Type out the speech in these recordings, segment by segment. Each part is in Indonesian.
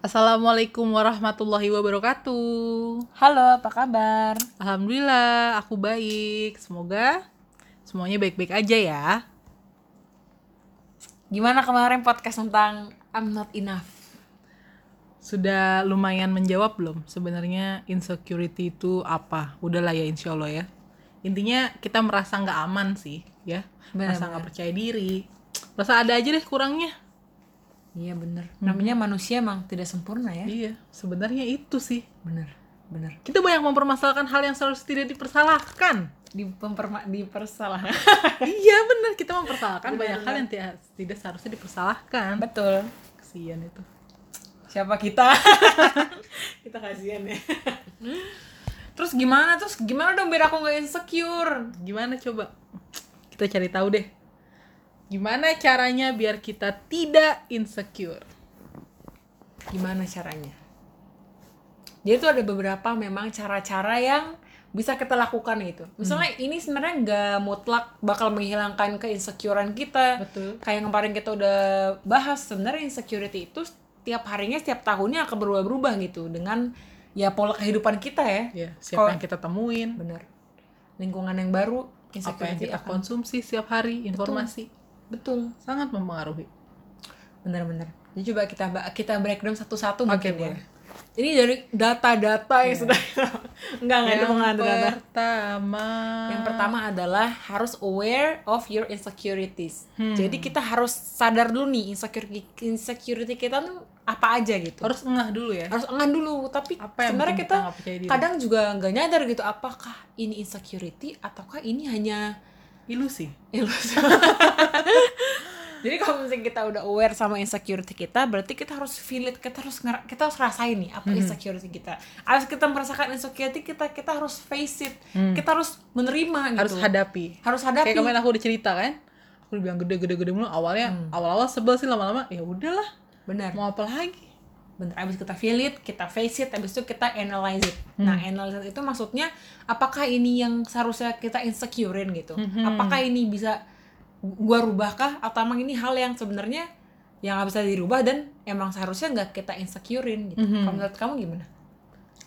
Assalamualaikum warahmatullahi wabarakatuh. Halo, apa kabar? Alhamdulillah, aku baik. Semoga semuanya baik-baik aja ya. Gimana kemarin podcast tentang I'm not enough? Sudah lumayan menjawab belum? Sebenarnya insecurity itu apa? Udahlah ya insya Allah ya. Intinya kita merasa nggak aman sih, ya. Merasa nggak percaya diri. Merasa ada aja deh kurangnya. Iya bener. Namanya manusia emang tidak sempurna ya. Iya, sebenarnya itu sih. Bener, bener. Kita banyak mempermasalahkan hal yang seharusnya tidak dipersalahkan. Di pemperma dipersalah. iya benar kita mempersalahkan banyak hal yang tidak, tidak seharusnya dipersalahkan. Betul. Kesian itu. Siapa kita? kita kasihan ya. Terus gimana? Terus gimana dong biar aku nggak insecure? Gimana coba? Kita cari tahu deh. Gimana caranya biar kita tidak insecure? Gimana caranya? Jadi tuh ada beberapa memang cara-cara yang bisa kita lakukan itu. Misalnya ini sebenarnya nggak mutlak bakal menghilangkan keinsecurean kita. Betul. Kayak yang kemarin kita udah bahas sebenarnya insecurity itu setiap harinya setiap tahunnya akan berubah-berubah gitu dengan ya pola kehidupan kita ya. Ya, siapa Kalau- yang kita temuin, Bener. Lingkungan yang baru, apa yang kita akan konsumsi setiap hari, informasi betul. Sangat mempengaruhi. Bener-bener. Jadi coba kita kita breakdown satu-satu mungkin ya. boleh. Ini dari data-data yang sudah enggak enggak itu bukan data. pertama, Yang pertama adalah harus aware of your insecurities. Hmm. Jadi kita harus sadar dulu nih insecurity insecurity kita tuh apa aja gitu. harus ngeh dulu ya. Harus enggak dulu, tapi Apa yang sebenarnya kita, kita kadang juga nggak nyadar gitu apakah ini insecurity ataukah ini hanya Ilusi. ilusi. Jadi kalau misalnya kita udah aware sama insecurity kita, berarti kita harus feel it, kita harus ngera- kita harus rasain nih apa insecurity kita. Harus kita merasakan insecurity kita, kita harus face it, kita harus menerima gitu. Harus hadapi. harus hadapi. Kayak kemarin aku udah cerita kan, aku udah bilang gede-gede-gede mulu. Awalnya, awal-awal sebel sih lama-lama. Ya udahlah, Benar. mau apa lagi? Bener, abis kita feel it, kita face it, abis itu kita analyze it. Nah, analyze it itu maksudnya apakah ini yang seharusnya kita insecurein gitu? Apakah ini bisa gua rubahkah atau emang ini hal yang sebenarnya yang nggak bisa dirubah dan emang seharusnya nggak kita insecurein gitu. Kalau menurut kamu gimana?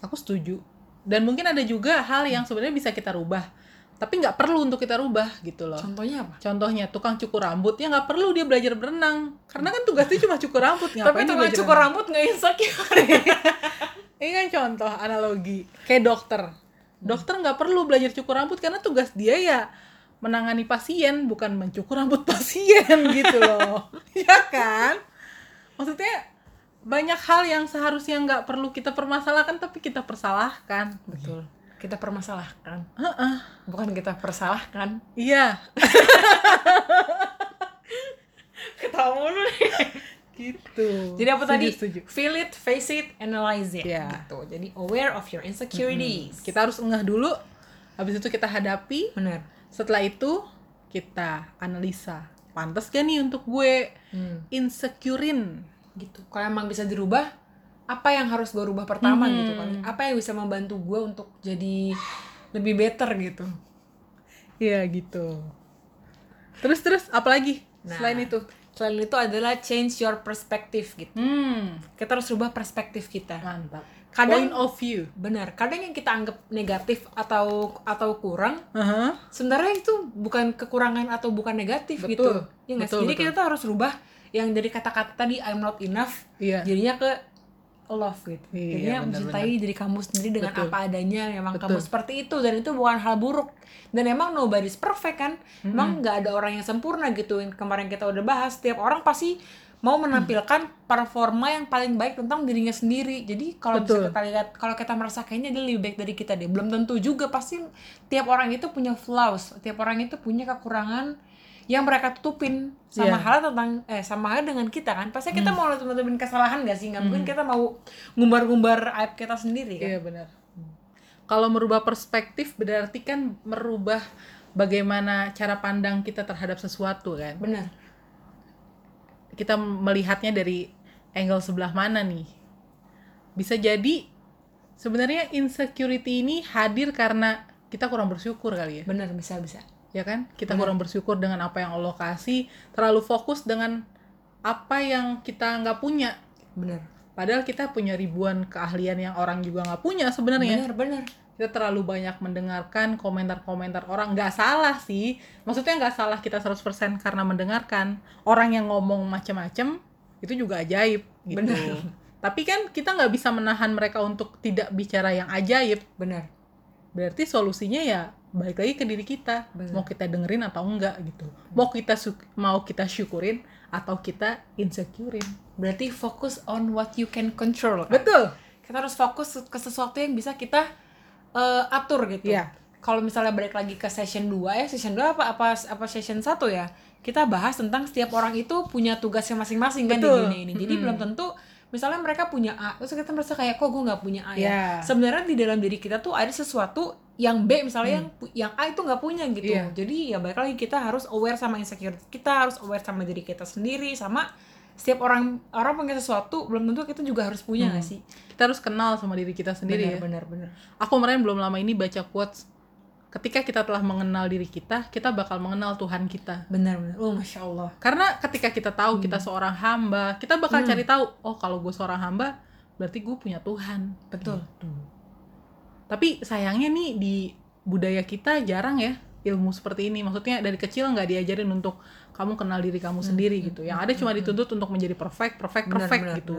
Aku setuju. Dan mungkin ada juga hal yang sebenarnya bisa kita rubah, tapi nggak perlu untuk kita rubah gitu loh. Contohnya apa? Contohnya tukang cukur rambut ya nggak perlu dia belajar berenang, karena kan tugasnya cuma cukur rambut. Tapi tukang cukur renang? rambut nggak insecure. Ini kan contoh analogi kayak dokter. Dokter nggak perlu belajar cukur rambut karena tugas dia ya menangani pasien bukan mencukur rambut pasien gitu loh, ya kan? Maksudnya banyak hal yang seharusnya nggak perlu kita permasalahkan tapi kita persalahkan. Betul. Kita permasalahkan, Heeh. bukan kita persalahkan. Iya, Ketawa mulu nih. gitu. Jadi apa Setuju, tadi? Setuju. Feel it, face it, analyze it. Iya. Gitu. Jadi aware of your insecurities. Kita harus ngeh dulu, habis itu kita hadapi, Bener. setelah itu kita analisa. Pantas gak nih untuk gue Hmm. insecurein? Gitu. Kalau emang bisa dirubah, apa yang harus gue rubah pertama Hmm. gitu kan? Apa yang bisa membantu gue untuk jadi lebih better gitu? Iya gitu. Terus terus apalagi Nah. selain itu? Selain itu adalah change your perspective gitu. Hmm, Kita harus rubah perspektif kita. mantap. Kadang- Point of view. Benar. Kadang yang kita anggap negatif atau atau kurang, Aha. sebenarnya itu bukan kekurangan atau bukan negatif Betul. gitu. Ya? Betul, Jadi betul. kita tuh harus rubah yang dari kata-kata tadi I'm not enough Iya. jadinya ke love gitu. Iya, jadinya benar, mencintai diri kamu sendiri dengan Betul. apa adanya. Memang Betul. kamu seperti itu dan itu bukan hal buruk. Dan emang nobody's perfect kan. Emang nggak ada orang yang sempurna gitu. Kemarin kita udah bahas, setiap orang pasti mau menampilkan performa yang paling baik tentang dirinya sendiri. Jadi kalau bisa kita lihat, kalau kita merasa kayaknya dia lebih baik dari kita deh, belum tentu juga pasti tiap orang itu punya flaws, tiap orang itu punya kekurangan yang mereka tutupin sama Iya. hal tentang eh sama hal dengan kita kan pasti kita mau tutupin kesalahan gak sih nggak Hmm. mungkin kita mau ngumbar-ngumbar aib kita sendiri kan Iya benar. Kalau merubah perspektif berarti kan merubah bagaimana cara pandang kita terhadap sesuatu kan. benar Kita melihatnya dari angle sebelah mana nih. Bisa jadi sebenarnya insecurity ini hadir karena kita kurang bersyukur kali ya. benar bisa bisa Ya kan? Kita kurang bersyukur dengan apa yang Allah kasih, terlalu fokus dengan apa yang kita nggak punya. benar. Padahal kita punya ribuan keahlian yang orang juga nggak punya sebenarnya. Benar benar. Kita terlalu banyak mendengarkan komentar-komentar orang. Nggak salah sih. Maksudnya nggak salah kita 100% karena mendengarkan. Orang yang ngomong macam-macam itu juga ajaib gitu. Bener. tapi kan kita nggak bisa menahan mereka untuk tidak bicara yang ajaib. Benar. Berarti solusinya ya balik lagi ke diri kita. Bener. mau kita dengerin atau enggak gitu. Mau kita mau kita syukurin atau kita insecurein. Berarti fokus on what you can control kan? betul. Kita harus fokus ke sesuatu yang bisa kita eh, atur gitu. Iya. kalau misalnya balik lagi ke session 2 ya session 2 apa apa apa session 1 ya kita bahas tentang setiap orang itu punya tugasnya masing-masing kan di dunia ini. Jadi belum tentu misalnya mereka punya A terus kita merasa kayak kok gue nggak punya A ya? Iya. sebenarnya di dalam diri kita tuh ada sesuatu yang B misalnya yang pu- yang A itu nggak punya gitu. Hmm. Iya. jadi ya balik lagi kita harus aware sama insecurity kita harus aware sama diri kita sendiri sama setiap orang orang punya sesuatu belum tentu kita juga harus punya nggak sih? Kita harus kenal sama diri kita sendiri ya. benar benar. Aku kemarin belum lama ini baca quotes. Ketika kita telah mengenal diri kita kita bakal mengenal Tuhan kita. Benar benar. Oh masya Allah. Karena ketika kita tahu kita seorang hamba kita bakal cari tahu oh kalau gue seorang hamba berarti gue punya Tuhan. Betul. Gitu. Tapi sayangnya nih di budaya kita jarang ya ilmu seperti ini. Maksudnya dari kecil nggak diajarin untuk kamu kenal diri kamu sendiri gitu yang ada cuma dituntut untuk menjadi perfect perfect Benar, perfect benar, gitu.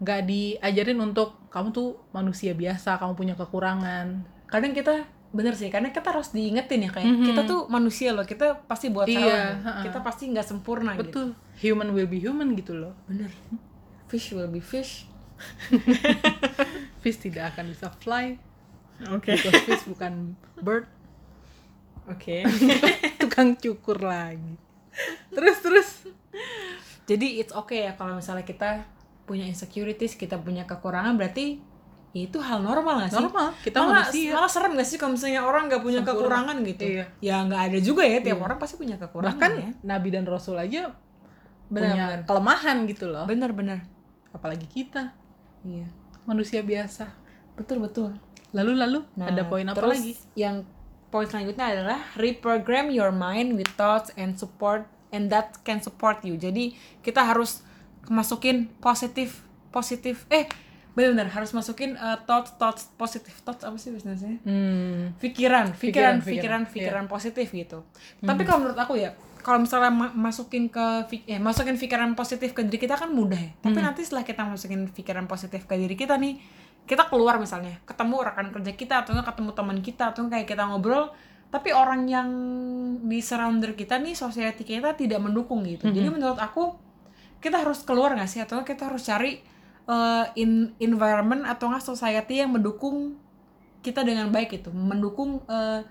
nggak diajarin untuk kamu tuh manusia biasa kamu punya kekurangan. Kadang kita bener sih karena kita harus diingetin ya kayak Mhm. kita tuh manusia loh kita pasti buat Iya, salah. ha-ha. kita pasti nggak sempurna gitu. Betul. Human will be human gitu loh. Bener. Fish will be fish. Fish tidak akan bisa fly oke. Because fish bukan bird. Oke. Tukang cukur lagi. Terus terus. Jadi it's okay ya kalau misalnya kita punya insecurities kita punya kekurangan berarti ya itu hal normal gak sih? Normal. Kita malah, manusia malah serem gak sih kalau misalnya orang nggak punya Sempurna. kekurangan gitu? Iya. ya nggak ada juga ya tiap Iya. orang pasti punya kekurangan bahkan ya. Nabi dan rasul aja Benar, punya benar. kelemahan gitu loh. Benar-benar apalagi kita. Iya. Manusia biasa. Betul betul lalu lalu Nah, ada poin apa terus lagi Yang poin selanjutnya adalah reprogram your mind with thoughts and support and that can support you. Jadi kita harus masukin positif positif eh benar-benar harus masukin uh, thoughts thoughts positif thoughts apa sih biasanya? hmm, Pikiran, pikiran, Pikiran, pikiran, pikiran, pikiran positif gitu. Tapi kalau menurut aku ya kalau misalnya ma- masukin ke eh, masukin pikiran positif ke diri kita kan mudah ya. Tapi nanti setelah kita masukin pikiran positif ke diri kita nih, kita keluar misalnya, ketemu rekan kerja kita atau enggak ketemu teman kita atau kayak kita ngobrol, tapi orang yang di surrounder kita nih, society kita tidak mendukung gitu. Jadi menurut aku kita harus keluar nggak sih? Atau kita harus cari eh, in environment atau enggak society yang mendukung kita dengan baik gitu, mendukung eh,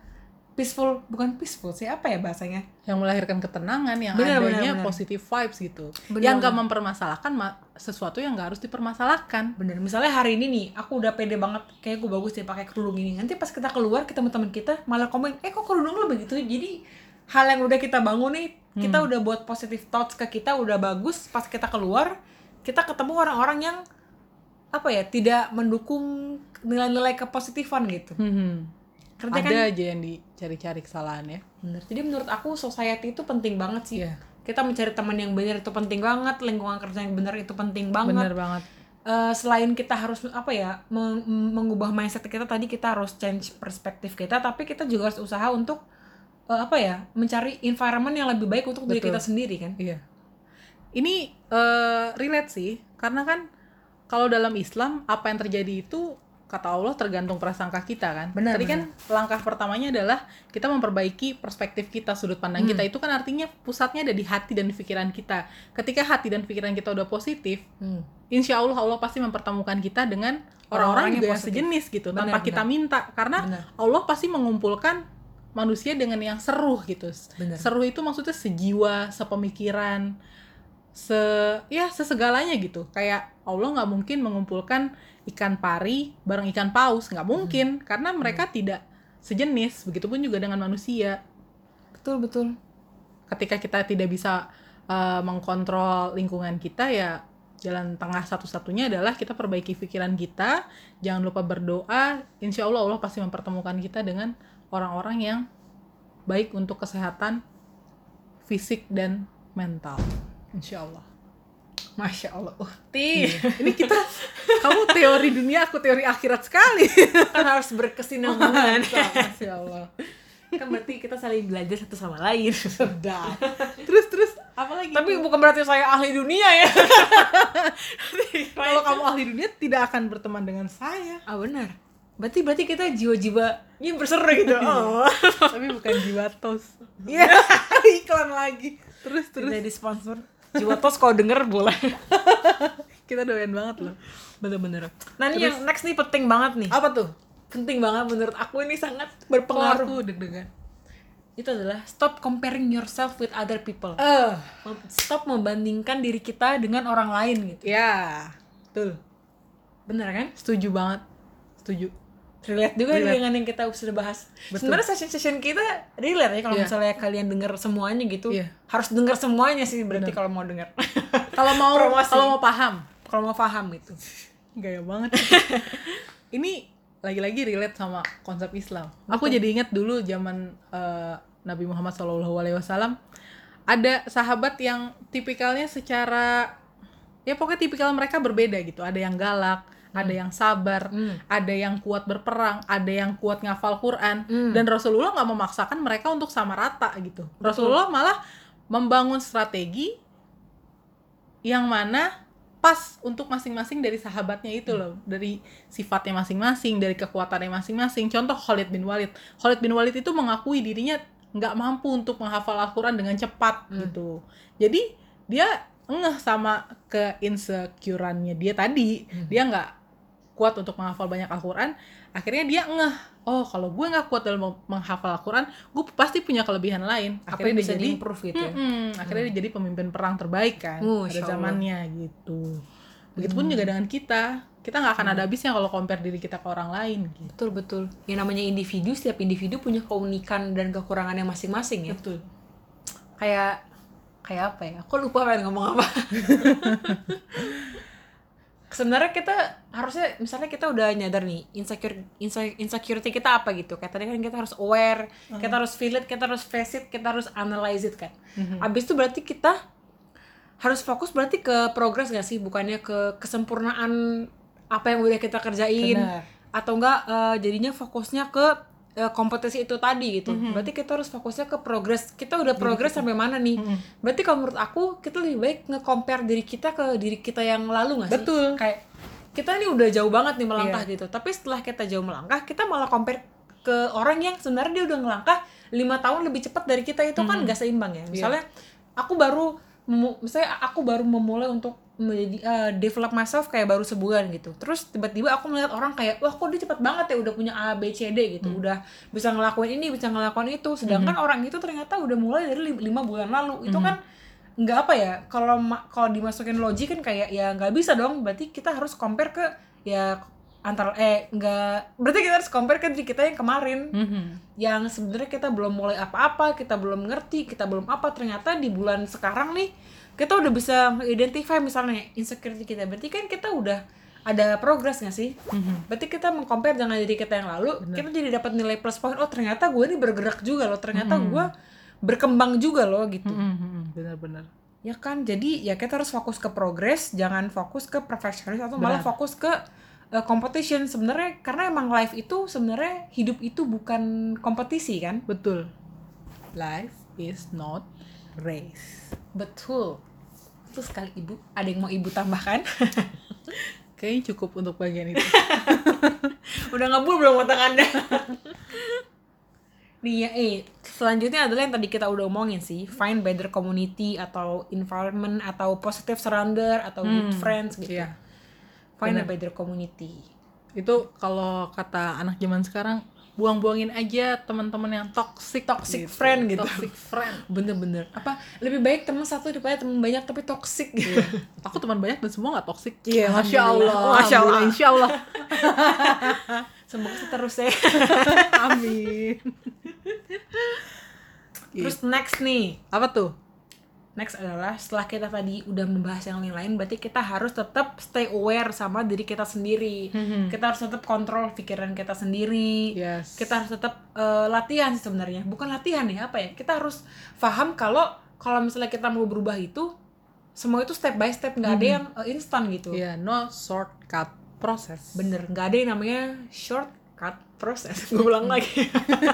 peaceful bukan peaceful sih apa ya bahasanya? yang melahirkan ketenangan yang Benar, adanya benar, benar. positive vibes gitu Benar, yang gak benar. mempermasalahkan ma- sesuatu yang gak harus dipermasalahkan Bener, misalnya hari ini nih, aku udah pede banget, kayak gue bagus deh pakai kerudung ini. Nanti pas kita keluar ketemu teman kita, malah komen, eh kok kerudung lo begitu? Jadi hal yang udah kita bangun nih, kita udah buat positive thoughts ke kita, udah bagus. Pas kita keluar, kita ketemu orang-orang yang apa ya, tidak mendukung nilai-nilai kepositifan gitu. Hmm. Kerja ada kan? aja yang dicari-cari kesalahan ya Bener. Jadi menurut aku society itu penting banget sih. Iya. Kita mencari teman yang benar itu penting banget, lingkungan kerja yang benar itu penting banget. bener banget Eh, selain kita harus apa ya meng- mengubah mindset kita tadi kita harus change perspektif kita tapi kita juga harus usaha untuk eh, apa ya mencari environment yang lebih baik untuk diri Betul. kita sendiri kan Iya. Ini eh, relate sih, karena kan kalau dalam Islam apa yang terjadi itu kata Allah tergantung prasangka kita kan. Benar, Tadi kan langkah pertamanya adalah kita memperbaiki perspektif kita, sudut pandang Hmm. kita itu kan artinya pusatnya ada di hati dan pikiran kita. Ketika hati dan pikiran kita udah positif, Hmm. insya Allah Allah pasti mempertemukan kita dengan Orang-orang yang juga yang positif. sejenis gitu, Benar, tanpa kita benar. minta, karena Benar. Allah pasti mengumpulkan manusia dengan yang seru gitu. Benar. Seru itu maksudnya sejiwa, sepemikiran, se ya sesegalanya gitu. Kayak Allah nggak mungkin mengumpulkan ikan pari bareng ikan paus, nggak mungkin karena mereka tidak sejenis. Begitupun juga dengan manusia. betul betul Ketika kita tidak bisa uh, mengkontrol lingkungan kita ya jalan tengah satu-satunya adalah kita perbaiki pikiran kita, jangan lupa berdoa. Insya Allah Allah pasti mempertemukan kita dengan orang-orang yang baik untuk kesehatan fisik dan mental. Insya Allah. Masya Allah, Uhti. Ini kita, kamu teori dunia, aku teori akhirat sekali. kan harus berkesinambungan. Masya Allah. kan berarti kita saling belajar satu sama lain. Sedap. Terus terus apa lagi? Tapi bukan berarti saya ahli dunia ya. kalau kamu ahli dunia tidak akan berteman dengan saya. ah benar. Berarti berarti kita jiwa-jiwa yang berseru gitu. Oh. Tapi bukan jiwa tos. Iya, iklan lagi. Terus terus Jadi sponsor. Jiwa tos kalau denger boleh. kita doyan banget loh. Bener-bener. Nah ini yang next nih penting banget nih. Apa tuh? Penting banget menurut aku ini sangat berpengaruh. aku deg-degan. Itu adalah stop comparing yourself with other people. Mem- Stop membandingkan diri kita dengan orang lain gitu. ya, betul. Bener kan? Setuju banget. Setuju. Relate juga Relate. dengan yang kita sudah bahas. Betul. Sebenarnya session-session kita relate ya kalau Iya. misalnya kalian dengar semuanya gitu. Iya. Harus dengar semuanya sih berarti kalau mau dengar. Kalau mau kalau mau paham, kalau mau paham gitu. gaya banget. Ini lagi-lagi relate sama konsep Islam. Aku jadi ingat dulu zaman eh, Nabi Muhammad SAW ada sahabat yang tipikalnya secara ya pokoknya tipikal mereka berbeda gitu. Ada yang galak, ada yang sabar, Hmm. ada yang kuat berperang, ada yang kuat ngafal Quran, Hmm. dan Rasulullah nggak memaksakan mereka untuk sama rata gitu. Rasulullah malah membangun strategi yang mana pas untuk masing-masing dari sahabatnya itu loh, dari sifatnya masing-masing, dari kekuatannya masing-masing. Contoh Khalid bin Walid, Khalid bin Walid itu mengakui dirinya nggak mampu untuk menghafal Al-Quran dengan cepat Hmm. gitu. Jadi dia ngeh sama keinsecurannya dia tadi, dia nggak kuat untuk menghafal banyak Al-Quran. Akhirnya dia ngeh, oh kalau gue nggak kuat dalam menghafal Al-Quran, gue pasti punya kelebihan lain. Apa Akhirnya yang dia bisa jadi diimprove gitu ya. Mm-mm, akhirnya dia jadi pemimpin perang terbaik kan Uh, pada Allah. zamannya gitu. Begitupun juga dengan kita, kita nggak akan ada habisnya kalau compare diri kita ke orang lain. Gitu. Betul betul. Yang namanya individu, setiap individu punya keunikan dan kekurangannya masing-masing ya. Betul. Kayak kayak apa ya? Aku lupa pengen ngomong apa. Sebenarnya kita harusnya misalnya kita udah nyadar nih insecure inse- insecurity kita apa gitu. Kayak tadi kan kita harus aware, kita harus feel it, kita harus face it, kita harus analyze it kan. Mhm. Abis itu berarti kita harus fokus berarti ke progres gak sih bukannya ke kesempurnaan apa yang udah kita kerjain Benar. atau enggak eh, jadinya fokusnya ke eh, kompetisi itu tadi gitu Mhm. berarti kita harus fokusnya ke progres kita udah progres sampai mana nih Mhm. berarti kalau menurut aku kita lebih baik nge-compare diri kita ke diri kita yang lalu gak sih Betul. kayak kita ini udah jauh banget nih melangkah Iya. gitu tapi setelah kita jauh melangkah kita malah compare ke orang yang sebenarnya dia udah ngelangkah lima tahun lebih cepat dari kita itu kan Mhm. gak seimbang ya Iya. misalnya aku baru misalnya aku baru memulai untuk menjadi eh, develop myself kayak baru sebulan gitu. Terus tiba-tiba aku melihat orang kayak wah kok dia cepat banget ya udah punya A B C D gitu. Hmm. udah bisa ngelakuin ini bisa ngelakuin itu. Sedangkan orang itu ternyata udah mulai dari lim- lima bulan lalu. Itu Mhm. kan nggak apa ya kalau kalau dimasukin logik kan kayak ya nggak bisa dong. Berarti kita harus compare ke ya antara eh nggak berarti kita harus compare ke diri kita yang kemarin. Mhm. yang sebenarnya kita belum mulai apa-apa, kita belum ngerti, kita belum apa, ternyata di bulan sekarang nih kita udah bisa identify misalnya insecurity kita. Berarti kan kita udah ada progres gak sih? Mhm. Berarti kita mengcompare dengan diri kita yang lalu, Bener. kita jadi dapat nilai plus point. Oh ternyata gue ini bergerak juga loh, ternyata Mhm. gue berkembang juga loh gitu. Mhm, mhm. Benar-benar. Ya kan, jadi ya kita harus fokus ke progres, jangan fokus ke perfectionist atau malah Benar. fokus ke uh, competition sebenarnya karena emang life itu sebenarnya hidup itu bukan kompetisi kan? Betul. Life is not race. Betul. Betul sekali Ibu. Ada yang mau Ibu tambahkan? Kayaknya cukup untuk bagian itu. Udah ngebul belum otak Anda? Nih ya, eh, selanjutnya adalah yang tadi kita udah omongin sih, find better community atau environment atau positive surrounder atau good Hmm, friends gitu. Iya. Find a benar. better community. Itu kalau kata anak zaman sekarang buang-buangin aja teman-teman yang toxic Toxic friend gitu. Toxic friend. Bener-bener. Apa lebih baik teman satu daripada teman banyak tapi toxic gitu. Aku teman banyak dan semua nggak toxic. Iya, Masya. Allah. Masya Allah. Insya Allah. Semoga terus ya. Amin. Terus next nih, Apa tuh? Next adalah setelah kita tadi udah membahas yang lain-lain, berarti kita harus tetap stay aware sama diri kita sendiri. Hmm. Kita harus tetap kontrol pikiran kita sendiri. Yes. Kita harus tetap eh, latihan sih sebenarnya. Bukan latihan ya, apa ya? Kita harus paham kalau kalau misalnya kita mau berubah itu semua itu step by step nggak ada yang uh, instan gitu Iya, no shortcut proses. bener nggak ada yang namanya shortcut proses gue ulang lagi.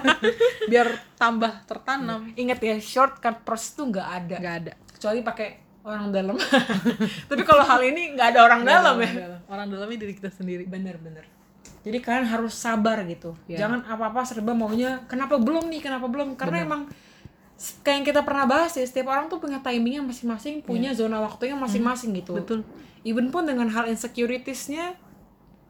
Biar tambah tertanam. ingat ya shortcut proses itu nggak ada. Nggak ada. kecuali pakai orang dalam. Tapi kalau hal ini nggak ada orang dalam ya. Orang dalam. Orang dalamnya diri kita sendiri. bener-bener jadi kalian harus sabar gitu. Iya. jangan apa-apa serba maunya kenapa belum nih? Kenapa belum? Karena emang s- kayak yang kita pernah bahas ya setiap orang tuh punya timingnya masing-masing punya zona waktunya masing-masing gitu. Betul. even pun dengan hal insecuritiesnya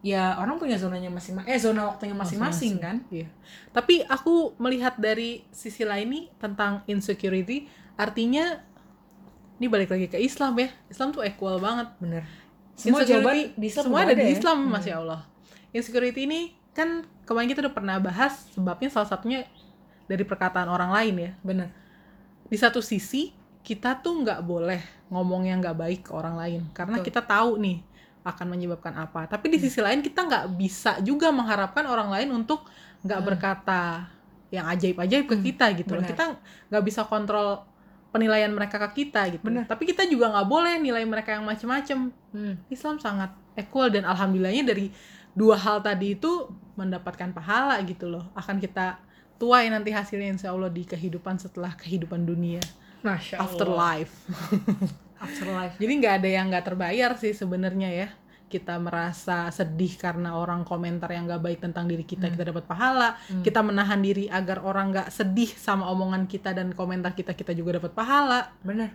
ya orang punya zonanya masing-masing eh zona waktunya masing-masing kan Iya. Tapi aku melihat dari sisi lain nih tentang insecurity, artinya ini balik lagi ke Islam ya. Islam tuh equal banget. bener semua jawaban di Islam semua ada di ya. Islam, masya Allah. Insecurity ini kan kemarin kita udah pernah bahas sebabnya salah satunya dari perkataan orang lain ya. bener Di satu sisi kita tuh nggak boleh ngomong yang nggak baik ke orang lain karena Betul. kita tahu nih akan menyebabkan apa. Tapi di sisi lain kita nggak bisa juga mengharapkan orang lain untuk nggak Hmm. berkata yang ajaib-ajaib ke Hmm, kita gitu loh. benar. Kita nggak bisa kontrol penilaian mereka ke kita gitu. Benar. Tapi kita juga nggak boleh nilai mereka yang macem-macem. hmm. Islam sangat equal dan alhamdulillahnya dari dua hal tadi itu mendapatkan pahala gitu loh. Akan kita tuai nanti hasilnya insya Allah di kehidupan setelah kehidupan dunia. Masya Allah. Afterlife. afterlife Jadi nggak ada yang nggak terbayar sih sebenarnya ya. Kita merasa sedih karena orang komentar yang nggak baik tentang diri kita, kita dapat pahala. Hmm. Kita menahan diri agar orang nggak sedih sama omongan kita dan komentar kita, kita juga dapat pahala. bener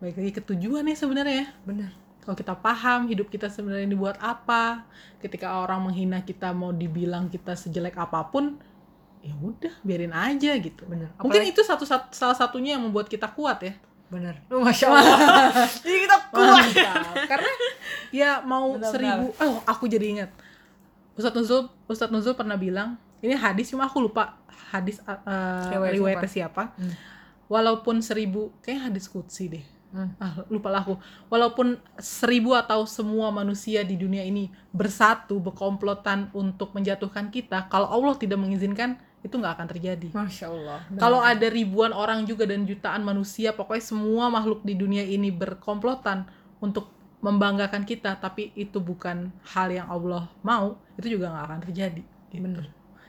Baik lagi ke tujuan ya sebenarnya ya. bener Kalau kita paham hidup kita sebenarnya dibuat apa, ketika orang menghina kita mau dibilang kita sejelek apa pun, ya udah biarin aja gitu. bener Mungkin Apalagi- itu satu, sat- salah satunya yang membuat kita kuat ya. Bener oh, masya allah jadi kita kuat. Karena ya mau seribu, oh aku jadi ingat. Ustadz Nuzul, Ustadz Nuzul pernah bilang, ini hadis cuma aku lupa hadis uh, Riwayat riwayatnya siapa. Hmm. Walaupun seribu, kayak hadis kutsi deh. Hmm. Ah, lupa lah aku. Walaupun seribu atau semua manusia di dunia ini bersatu, berkomplotan untuk menjatuhkan kita, kalau Allah tidak mengizinkan, itu nggak akan terjadi. masya allah Bener. Kalau ada ribuan orang juga dan jutaan manusia, pokoknya semua makhluk di dunia ini berkomplotan untuk membanggakan kita, tapi itu bukan hal yang Allah mau, itu juga nggak akan terjadi. gitu. bener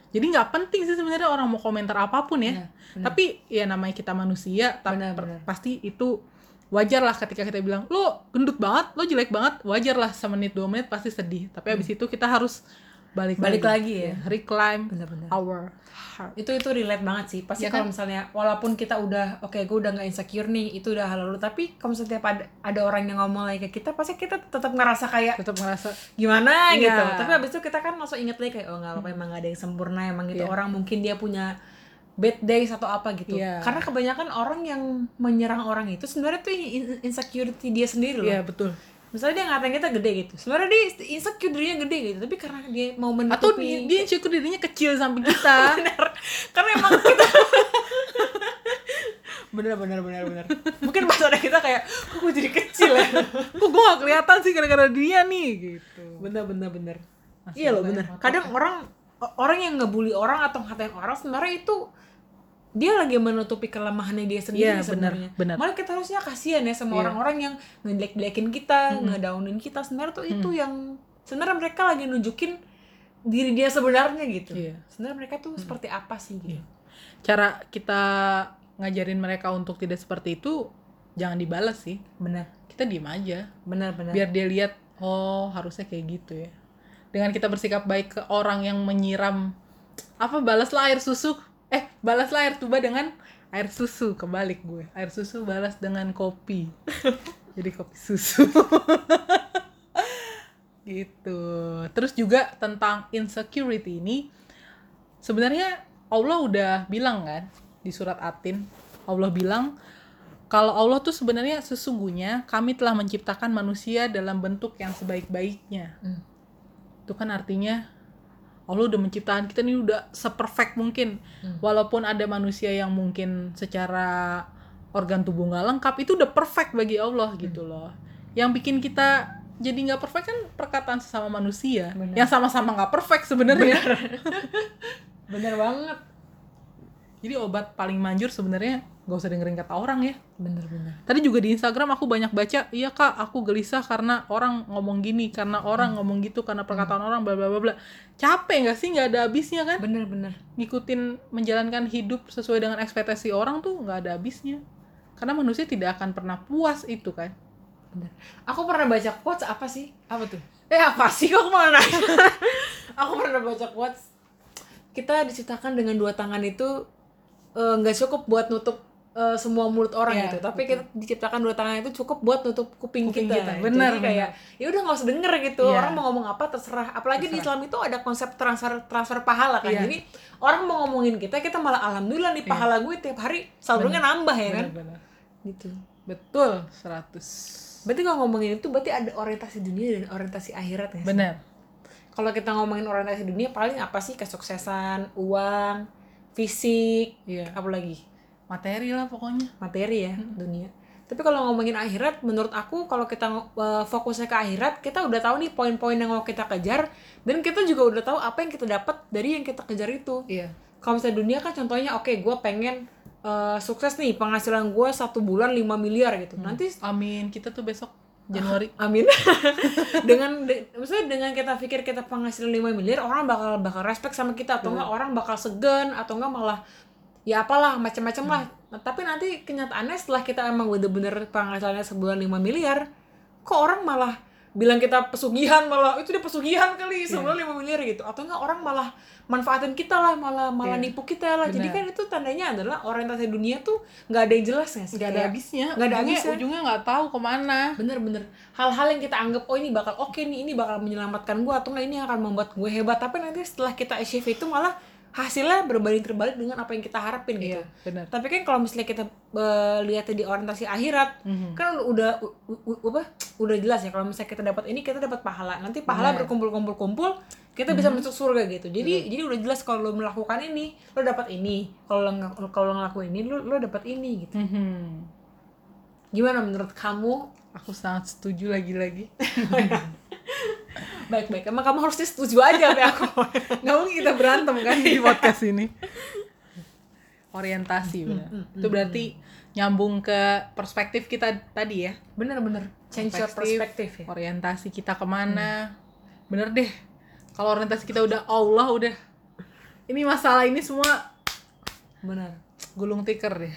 Jadi nggak penting sih sebenarnya orang mau komentar apa pun ya. Iya, bener. Tapi ya namanya kita manusia, tapi Benar, per- benar. pasti itu wajar lah ketika kita bilang lo gendut banget, lo jelek banget, wajar lah semenit dua menit pasti sedih. Tapi habis itu kita harus balik Hmm. Balik lagi ya. reclaim bener-bener our heart. itu itu relate banget sih pasti Ya kalau kan? misalnya walaupun kita udah oke gue udah nggak insecure nih itu udah hal lalu tapi kalau misalnya tiap ada ada orang yang ngomong lagi ke kita pasti kita tetap ngerasa kayak Tetap ngerasa gimana Iya. gitu tapi habis itu kita kan langsung inget lagi kayak oh nggak apa emang gak ada yang sempurna emang gitu Iya. orang mungkin dia punya bad days atau apa gitu Iya. karena kebanyakan orang yang menyerang orang itu sebenarnya tuh in- insecurity dia sendiri loh Iya betul. Misalnya dia ngatain kita gede gitu. Sebenarnya dia insecure dirinya gede gitu tapi karena dia mau Atau menutupi dia, dia insecure dirinya kecil samping kita. benar karena emang kita bener bener bener bener. Mungkin pas ada kita kayak kok gue jadi kecil ya? Kok gue gak kelihatan sih gara-gara dia nih gitu. bener bener bener. Masih iya loh bener. kadang orang orang yang ngebully orang atau ngatain orang sebenarnya itu dia lagi menutupi kelemahannya dia sendiri Iya, benar, sebenarnya benar. malah kita harusnya kasihan ya sama Iya. orang-orang yang ngejelek-jelekin kita ngedownin kita sebenarnya tuh itu yang sebenarnya mereka lagi nunjukin diri dia sebenarnya gitu Iya. sebenarnya mereka tuh seperti apa sih gitu Iya. Cara kita ngajarin mereka untuk tidak seperti itu jangan dibalas sih. benar Kita diem aja. benar benar Biar dia lihat oh harusnya kayak gitu ya. Dengan kita bersikap baik ke orang yang menyiram apa balaslah air susu eh balaslah air tuba dengan air susu kebalik gue. Air susu balas dengan kopi. Jadi kopi susu. Gitu. Terus juga tentang insecurity ini sebenarnya Allah udah bilang kan di surat Atin Allah bilang kalau Allah tuh sebenarnya sesungguhnya kami telah menciptakan manusia dalam bentuk yang sebaik-baiknya. Hmm. itu kan artinya Allah udah menciptakan kita ini udah seperfect mungkin Hmm. walaupun ada manusia yang mungkin secara organ tubuh nggak lengkap itu udah perfect bagi Allah gitu Hmm. loh yang bikin kita jadi nggak perfect kan perkataan sesama manusia Benar. yang sama-sama nggak perfect sebenarnya bener banget jadi obat paling manjur sebenarnya gak usah dengerin kata orang ya. Bener-bener tadi juga di Instagram aku banyak baca iya kak aku gelisah karena orang ngomong gini karena orang ngomong gitu karena perkataan orang bla bla bla bla. Capek nggak sih? Nggak ada habisnya kan? Bener-bener ngikutin menjalankan hidup sesuai dengan ekspektasi orang tuh nggak ada habisnya. Karena manusia tidak akan pernah puas itu kan? Bener. Aku pernah baca quotes apa sih? Apa tuh? Eh apa sih? Kok nanya aku pernah baca quotes. Kita diciptakan dengan dua tangan itu eh, nggak cukup buat nutup eh, semua mulut orang Iya, gitu. Tapi kita diciptakan dua tangan itu cukup buat nutup kuping, Kuping kita, kita, bener, jadi kayak ya udah nggak usah denger gitu. Iya. orang mau ngomong apa terserah. Apalagi di Terserah. Islam itu ada konsep transfer transfer pahala kan. Iya. jadi orang mau ngomongin kita kita malah alhamdulillah nih Iya. pahala gue tiap hari saldonya nambah ya kan? Benar-benar. gitu. Betul 100 berarti kalau ngomongin itu berarti ada orientasi dunia dan orientasi akhirat ya benar. Kalau kita ngomongin orientasi dunia paling apa sih? Kesuksesan uang fisik iya. apalagi materi lah pokoknya. Materi ya dunia. Tapi kalau ngomongin akhirat menurut aku kalau kita uh, fokusnya ke akhirat kita udah tahu nih poin-poin yang mau kita kejar dan kita juga udah tahu apa yang kita dapat dari yang kita kejar itu. Iya. Kalau misalnya dunia kan contohnya oke gue pengen uh, sukses nih penghasilan gue satu bulan 5 miliar gitu. Nanti amin. Kita tuh besok Januari. Amin. dengan de, maksudnya dengan kita pikir kita penghasilan 5 miliar, orang bakal bakal respect sama kita. Atau enggak orang bakal segan atau enggak malah ya apalah macam-macam lah. Nah, tapi nanti kenyataannya setelah kita emang bener-bener penghasilannya sebulan 5 miliar, kok orang malah bilang kita pesugihan malah itu dia pesugihan kali sebulan 5 miliar gitu. Atau enggak orang malah manfaatin kita lah malah malah Iya. nipu kita lah. Jadi kan itu tandanya adalah orientasi dunia tuh nggak ada yang jelas nggak sih? Nggak ada habisnya. nggak ada ujungnya habisnya. ujungnya nggak tahu ke mana. Bener-bener hal-hal yang kita anggap oh ini bakal oke nih ini bakal menyelamatkan gue atau nggak ini akan membuat gue hebat. Tapi nanti setelah kita achieve itu malah hasilnya berbanding terbalik dengan apa yang kita harapin gitu. Iya benar. Tapi kan kalau misalnya kita eh, lihatnya di orientasi akhirat Mhm. kan udah u- u- apa udah jelas ya kalau misalnya kita dapat ini kita dapat pahala. Nanti pahala berkumpul-kumpul-kumpul kita bisa masuk surga gitu. Jadi jadi udah jelas kalau lo melakukan ini lo dapat ini. Kalau kalau lo ngelakuin ini lo lo dapat ini gitu. Mhm. gimana menurut kamu? Aku sangat setuju lagi-lagi baik-baik. Emang kamu harusnya setuju aja sama aku. Nggak mungkin kita berantem kan di podcast ini. Orientasi benar itu berarti nyambung ke perspektif kita tadi ya. Bener-bener change your perspective ya. orientasi kita ke mana. Bener deh. Kalau orientasi kita udah Allah udah. Ini masalah ini semua bener. gulung tikar deh.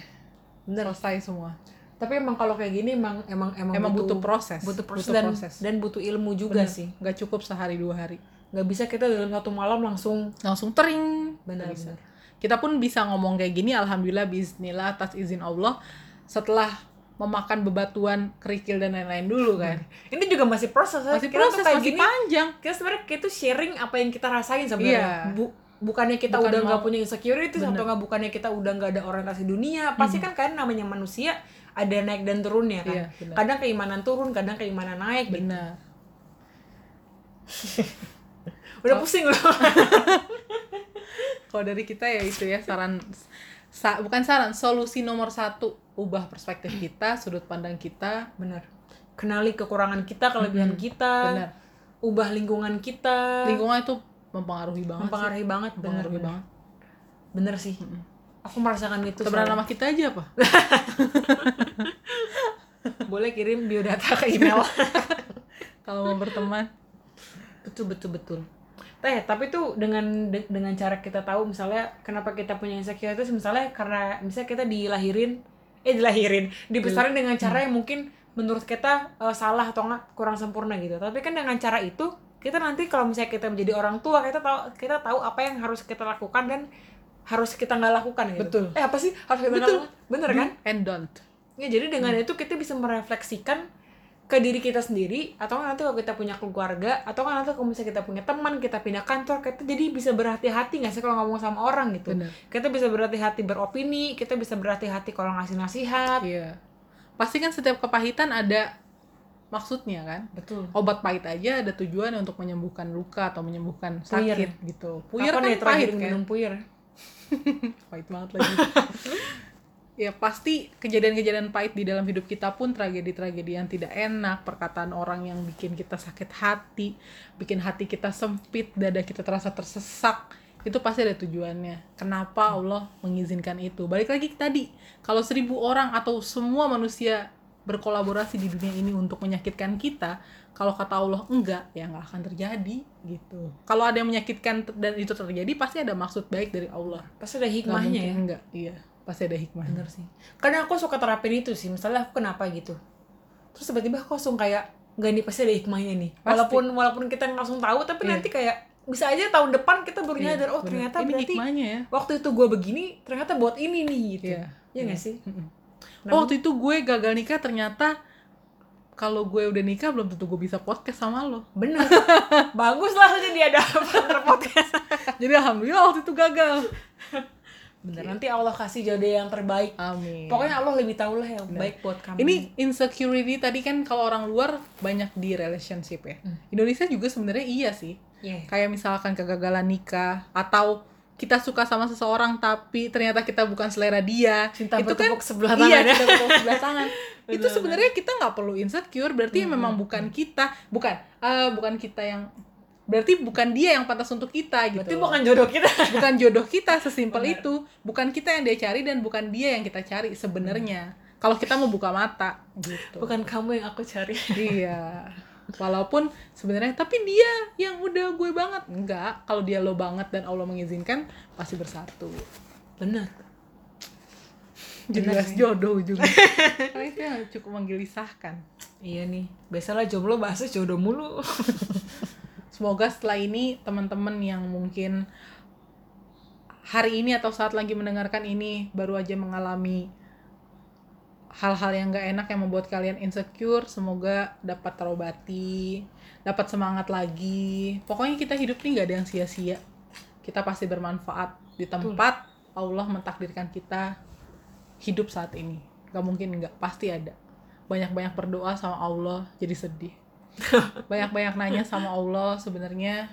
Bener. Selesai semua tapi emang kalau kayak gini emang emang emang, emang butuh, proses. butuh proses dan, dan butuh ilmu juga Bener. sih. Nggak cukup sehari dua hari. Nggak bisa kita dalam satu malam langsung langsung tering. Bisa. bener. Kita pun bisa ngomong kayak gini alhamdulillah bismillah atas izin Allah. Setelah memakan bebatuan kerikil dan lain-lain dulu kan. Ini juga masih proses. Masih Kita proses kayak masih gini, panjang. kita sebenarnya kita tuh sharing apa yang kita rasain sebenarnya. Iya. Bu- bukannya kita Bukan udah nggak punya insecurity Bener. atau nggak bukannya kita udah nggak ada orientasi dunia pasti kan kan namanya manusia ada naik dan turunnya kan. Iya, bener. kadang keimanan turun kadang keimanan naik gitu. benar udah Oh. pusing loh. Kalau dari kita ya itu ya saran sa- bukan saran solusi nomor satu. Ubah perspektif kita sudut pandang kita. Bener. Kenali kekurangan kita kelebihan Mhm. kita. Benar ubah lingkungan kita. Lingkungan itu mempengaruhi banget mempengaruhi banget sih. bener mempengaruhi bener. banget. Bener sih. Aku merasakan itu sebenarnya nama kita aja apa? Boleh kirim biodata ke email. Kalau mau berteman. Betul betul betul. Teh tapi tuh dengan de- dengan cara kita tahu misalnya kenapa kita punya insecurity itu misalnya karena misalnya kita dilahirin eh dilahirin dibesarin dengan cara yang mungkin menurut kita eh, salah atau enggak kurang sempurna gitu. Tapi kan dengan cara itu kita nanti kalau misalnya kita menjadi orang tua kita tahu kita tahu apa yang harus kita lakukan dan harus kita nggak lakukan gitu. Betul. eh apa sih? Harus kita Betul. lakukan? Bener kan? and don't. Ya, jadi dengan itu kita bisa merefleksikan ke diri kita sendiri atau nanti kalau kita punya keluarga atau kan nanti kalau misalnya kita punya teman kita pindah kantor kita jadi bisa berhati-hati nggak sih kalau ngomong sama orang gitu? Benar kita bisa berhati-hati beropini kita bisa berhati-hati kalau ngasih nasihat. Iya. Pasti kan setiap kepahitan ada maksudnya kan. Betul. Obat pahit aja ada tujuan untuk menyembuhkan luka atau menyembuhkan Puyer. sakit gitu. Puyer Kapan kan ya pahit kan? minum puyer pahit banget lagi. Ya pasti kejadian-kejadian pahit di dalam hidup kita pun tragedi-tragedi yang tidak enak perkataan orang yang bikin kita sakit hati bikin hati kita sempit dada kita terasa tersesak itu pasti ada tujuannya. Kenapa Allah mengizinkan itu? Balik lagi tadi kalau seribu orang atau semua manusia berkolaborasi di dunia ini untuk menyakitkan kita kalau kata Allah enggak ya nggak akan terjadi gitu. Kalau ada yang menyakitkan dan itu terjadi pasti ada maksud baik dari Allah. Pasti ada hikmahnya ya? enggak iya pasti ada hikmahnya. Bener sih. Kadang aku suka terapin itu sih misalnya aku kenapa gitu. Terus tiba-tiba aku langsung kayak nggak nih pasti ada hikmahnya nih. Pasti. walaupun walaupun kita nggak langsung tahu tapi Iya. nanti kayak bisa aja tahun depan kita baru Iya, nyadar oh bener. ternyata ini berarti hikmahnya ya. waktu itu gue begini ternyata buat ini nih gitu. Iya. Iya nggak sih? Mm-mm. Nah, Oh, waktu itu gue gagal nikah ternyata kalau gue udah nikah belum tentu gue bisa podcast sama lo. bener bagus lah jadi ada partner podcast Jadi alhamdulillah waktu itu gagal. bener nanti Allah kasih jodoh yang terbaik Amin. pokoknya Allah lebih tahu lah yang Bener. baik buat kamu ini insecurity tadi kan kalau orang luar banyak di relationship ya. Hmm. Indonesia juga sebenarnya iya sih. Iya. Kayak misalkan kegagalan nikah atau kita suka sama seseorang tapi ternyata kita bukan selera dia. cinta itu kan sebelah iya, tangan ya. cinta sebelah tangan. itu sebenarnya kita nggak perlu insecure, berarti Hmm, memang bukan kita, bukan eh, bukan kita yang berarti bukan dia yang pantas untuk kita gitu. berarti bukan jodoh kita. Bukan jodoh kita sesimpel Benar. itu. Bukan kita yang dia cari dan bukan dia yang kita cari sebenarnya. Kalau kita mau buka mata gitu. Bukan kamu yang aku cari. Iya walaupun sebenarnya tapi dia yang udah gue banget. Enggak kalau dia lo banget dan Allah mengizinkan pasti bersatu. Benar sih. jodoh ujungnya. Karena itu yang cukup menggelisahkan. Iya nih. Biasalah jomblo bahasnya jodoh mulu. Semoga setelah ini teman-teman yang mungkin hari ini atau saat lagi mendengarkan ini baru aja mengalami hal-hal yang gak enak yang membuat kalian insecure, semoga dapat terobati, dapat semangat lagi. Pokoknya kita hidup ini gak ada yang sia-sia. Kita pasti bermanfaat di tempat Allah mentakdirkan kita hidup saat ini. Gak mungkin nggak, pasti ada. Banyak-banyak berdoa sama Allah, jadi sedih banyak-banyak nanya sama Allah sebenarnya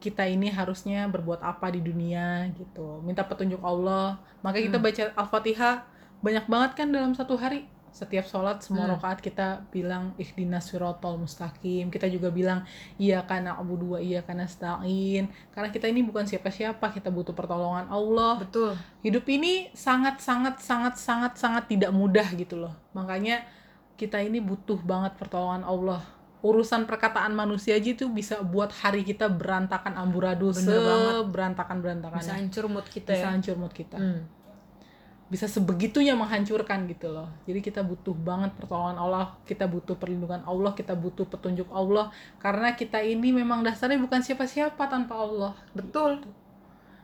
kita ini harusnya berbuat apa di dunia gitu minta petunjuk Allah maka kita Hmm. baca al-fatihah banyak banget kan dalam satu hari. Setiap sholat semua Hmm. rakaat kita bilang ihdinas siratal mustaqim. Kita juga bilang iya karena abu dua iya karena stain karena kita ini bukan siapa-siapa kita butuh pertolongan Allah. Betul. Hidup ini sangat sangat sangat sangat sangat tidak mudah gitu loh. Makanya kita ini butuh banget pertolongan Allah. Urusan perkataan manusia aja itu bisa buat hari kita berantakan amburadul banget. berantakan berantakan bisa hancur mood kita bisa ya. hancur mood kita. Hmm. Bisa sebegitunya menghancurkan gitu loh. Jadi kita butuh banget pertolongan Allah kita butuh perlindungan Allah kita butuh petunjuk Allah. Karena kita ini memang dasarnya bukan siapa-siapa tanpa Allah. Betul.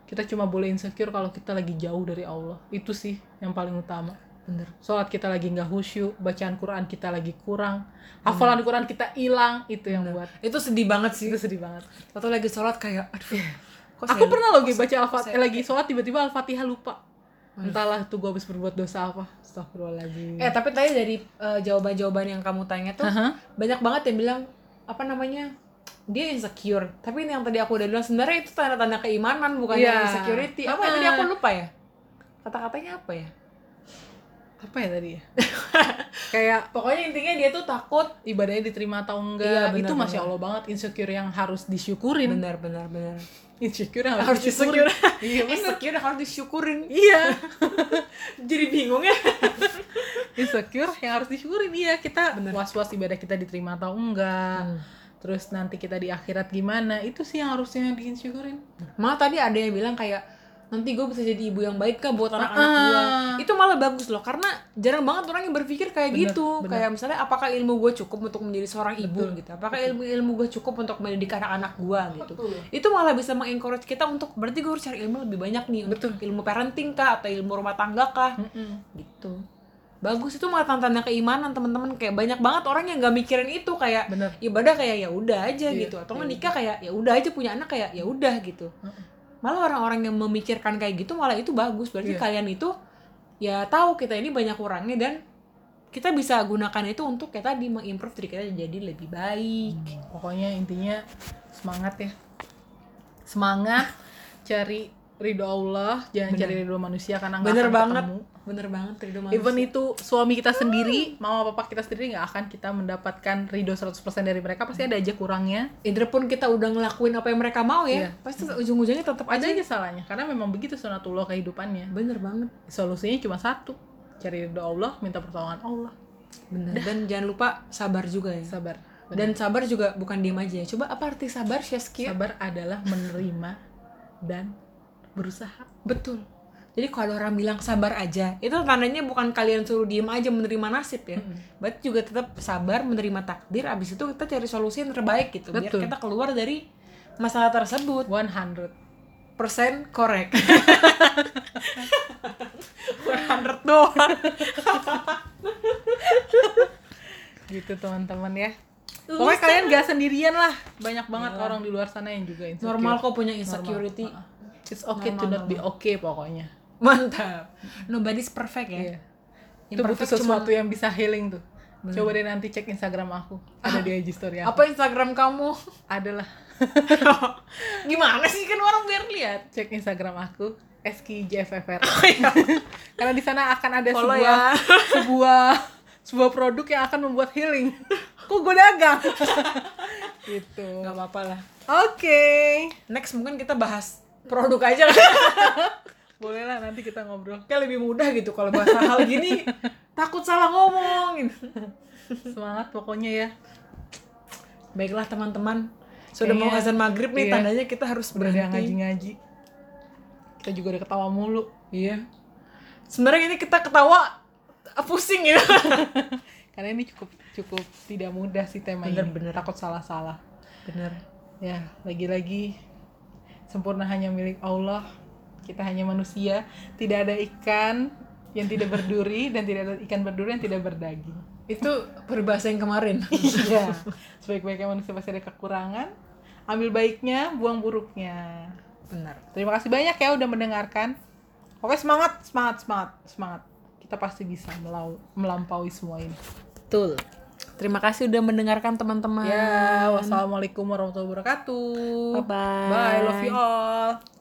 Kita cuma boleh insecure kalau kita lagi jauh dari Allah. Itu sih yang paling utama. Bener. Sholat kita lagi nggak khusyuk bacaan Quran kita lagi kurang hafalan Quran kita hilang itu yang Bener. buat. Itu sedih banget sih. Itu sedih banget. Atau lagi sholat kayak aduh kok aku saya- pernah loh baca kok saya- lagi sholat tiba-tiba al-fatihah lupa. Entahlah tuh gue habis berbuat dosa apa. Astagfirullahaladzim. Eh tapi tadi dari eh, jawaban-jawaban yang kamu tanya tuh Hah? banyak banget yang bilang apa namanya dia insecure. Tapi ini yang tadi aku udah bilang sebenarnya itu tanda-tanda keimanan bukan Iya. insecurity. Apa ya tadi aku lupa ya? Kata-katanya apa ya? Apa ya tadi ya? Kayak pokoknya intinya dia tuh takut ibadahnya diterima atau enggak. Iya, benar, itu masya benar. Allah banget insecure yang harus disyukurin. Benar benar benar insecure yang harus harus, disyukurin. iya insecure harus disyukurin. Iya. Jadi bingung ya. Insecure yang harus disyukurin iya. Kita Bener. was-was ibadah kita diterima atau enggak. Terus nanti kita di akhirat gimana? Itu sih yang harusnya disyukurin. Malah tadi ada yang bilang kayak nanti gue bisa jadi ibu yang baik kah buat anak-anak Ah. gue itu malah bagus loh karena jarang banget orang yang berpikir kayak Bener, gitu bener. kayak misalnya apakah ilmu gue cukup untuk menjadi seorang ibu Betul, gitu apakah ilmu ilmu gue cukup untuk mendidik anak-anak gue gitu Betul. itu malah bisa mengencourage kita untuk berarti gue harus cari ilmu lebih banyak nih untuk Betul. ilmu parenting kah atau ilmu rumah tangga kah Mm-mm. gitu bagus itu malah tanda keimanan teman-teman kayak banyak banget orang yang nggak mikirin itu kayak bener ibadah kayak ya udah aja Iya, gitu atau iya. nikah kayak ya udah aja punya anak kayak ya udah gitu. Malah orang-orang yang memikirkan kayak gitu malah itu bagus. Berarti Iya. kalian itu ya tahu kita ini banyak kurangnya dan kita bisa gunakan itu untuk kita tadi mengimprove diri kita jadi lebih baik. Pokoknya intinya semangat ya. Semangat cari ridho Allah jangan cari ridho manusia karena nggak bener akan banget. ketemu. bener banget ridho manusia. Even itu suami kita sendiri mama papa kita sendiri nggak akan kita mendapatkan ridho 100% dari mereka. Pasti ada aja kurangnya. Either pun kita udah ngelakuin apa yang mereka mau ya. Iya. pasti ujung-ujungnya tetap ada aja. aja salahnya karena memang begitu sunatullah kehidupannya. Bener banget. Solusinya cuma satu cari ridho Allah minta pertolongan Allah. Bener. Dan jangan lupa sabar juga ya. Sabar. Dan sabar juga bukan diem aja. Coba apa arti sabar Shaskia? Sabar adalah menerima dan berusaha. Betul. Jadi kalau orang bilang sabar aja itu tandanya bukan kalian suruh diem aja menerima nasib ya. Berarti juga tetap sabar menerima takdir abis itu kita cari solusi yang terbaik gitu biar Betul. kita keluar dari masalah tersebut. 100 persen korek. 100 doang. Gitu teman-teman ya. Pokoknya kalian gak sendirian lah. Banyak banget orang di luar sana yang juga insecure. Normal kok punya insecurity. Normal. It's okay to not be okay pokoknya. Mantap. Nobody's perfect ya? Iya. Yang itu butuh sesuatu yang bisa healing tuh. Coba deh nanti cek instagram aku. Ada di IG story aku. apa Instagram kamu? Adalah. Gimana sih? Kan orang biar lihat. Cek instagram aku SKJFFR karena di sana akan ada Follow sebuah ya. sebuah sebuah produk yang akan membuat healing. Kok gue dagang? Gitu. Nggak apa-apa lah. Oke. Next mungkin kita bahas produk aja. Lah boleh lah nanti kita ngobrol. Kayak lebih mudah gitu kalau bahas hal gini. Takut salah ngomong. Gitu. semangat pokoknya ya. Baiklah teman-teman. Sudah mau Kayaknya- azan maghrib nih iya. tandanya kita harus berhenti. ngaji-ngaji. Kita juga udah ketawa mulu. Iya. Sebenarnya ini kita ketawa pusing ya karena ini cukup cukup tidak mudah sih tema Bener, ini bener. takut salah-salah. Bener. Ya lagi-lagi sempurna hanya milik Allah. Kita hanya manusia. Tidak ada ikan yang tidak berduri dan tidak ada ikan berduri yang tidak berdaging. Itu peribahasa yang kemarin. Iya. Sebaik-baiknya manusia pasti ada kekurangan. Ambil baiknya buang buruknya. Benar. Terima kasih banyak ya udah mendengarkan. Oke semangat semangat semangat semangat. Kita pasti bisa melampaui semua ini. Betul terima kasih udah mendengarkan teman-teman. Ya wassalamualaikum warahmatullahi wabarakatuh. Bye bye bye love you all